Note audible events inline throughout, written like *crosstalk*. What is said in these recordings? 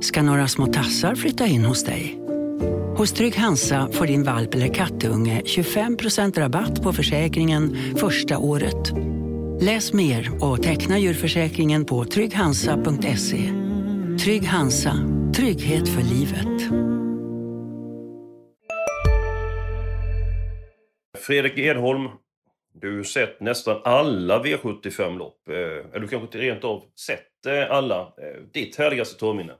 Ska några små tassar flytta in hos dig? Hos Trygg Hansa får din valp eller kattunge 25% rabatt på försäkringen första året. Läs mer och teckna djurförsäkringen på trygghansa.se. Trygg Hansa, trygghet för livet. Fredrik Edholm, du har sett nästan alla V75-lopp. Eller eh, du kanske inte rent av sett eh, alla. Eh, ditt härligaste torrminne?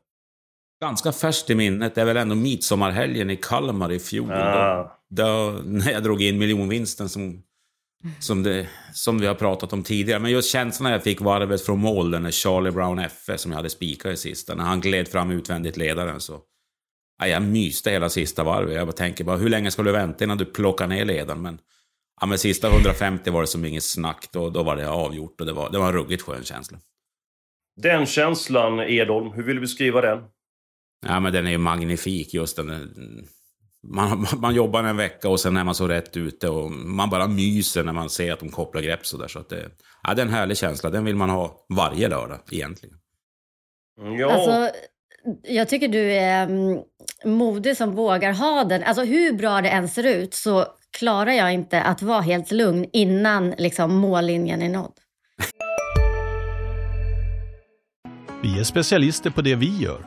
Ganska färskt i minnet det är väl ändå midsommarhelgen i Kalmar i fjol. Ah. Då, då, *laughs* när jag drog in miljonvinsten som, som, det, som vi har pratat om tidigare. Men just känslan jag fick varvet från mål, när Charlie Brown FF som jag hade spikat i sista, när han gled fram utvändigt ledaren så... Ja, jag myste hela sista varvet. Jag bara tänker bara, hur länge ska du vänta innan du plockar ner ledaren? Men, ja, men sista 150 var det som inget snack. Då, då var det avgjort och det var, det var en ruggigt skön känsla. Den känslan, Edholm, hur vill du beskriva den? Ja, men den är ju magnifik just den. Man, *laughs* man jobbar en vecka och sen är man så rätt ute och man bara myser när man ser att de kopplar grepp så där. Så att det, ja, det är en härlig känsla. Den vill man ha varje lördag egentligen. Ja, Alltså, jag tycker du är mm, modig som vågar ha den. Alltså hur bra det än ser ut så klarar jag inte att vara helt lugn innan liksom, mållinjen är nådd. Vi är specialister på det vi gör,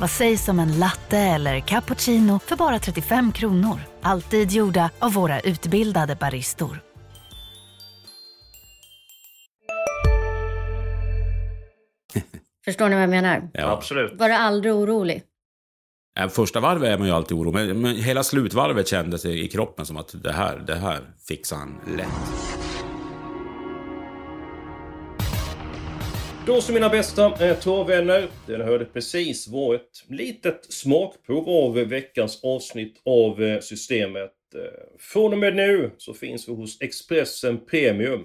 Vad sägs om en latte eller cappuccino för bara 35 kronor? Alltid gjorda av våra utbildade baristor. *laughs* Förstår ni vad jag menar? Ja. absolut. Var du aldrig orolig? Första varvet är man ju alltid orolig, men, men hela slutvarvet kändes i kroppen som att det här, det här fixar han lätt. Då så mina bästa eh, det ni hörde precis var ett litet smakprov av veckans avsnitt av eh, Systemet. Eh, från och med nu så finns vi hos Expressen Premium.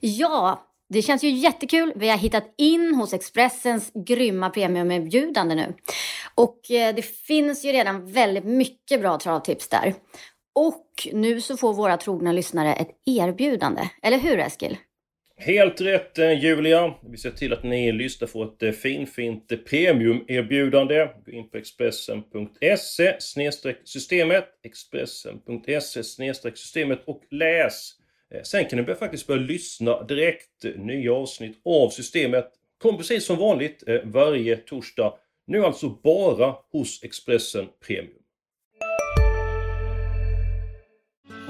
Ja, det känns ju jättekul. Vi har hittat in hos Expressens grymma premiumerbjudande nu. Och eh, det finns ju redan väldigt mycket bra travtips där. Och nu så får våra trogna lyssnare ett erbjudande. Eller hur Eskil? Helt rätt eh, Julia. Vi ser till att ni lyssnar på ett eh, finfint eh, premiumerbjudande. Gå in på expressen.se systemet expressen.se systemet och läs. Sen kan ni faktiskt börja lyssna direkt. Nya avsnitt av systemet kommer precis som vanligt varje torsdag. Nu alltså bara hos Expressen Premium.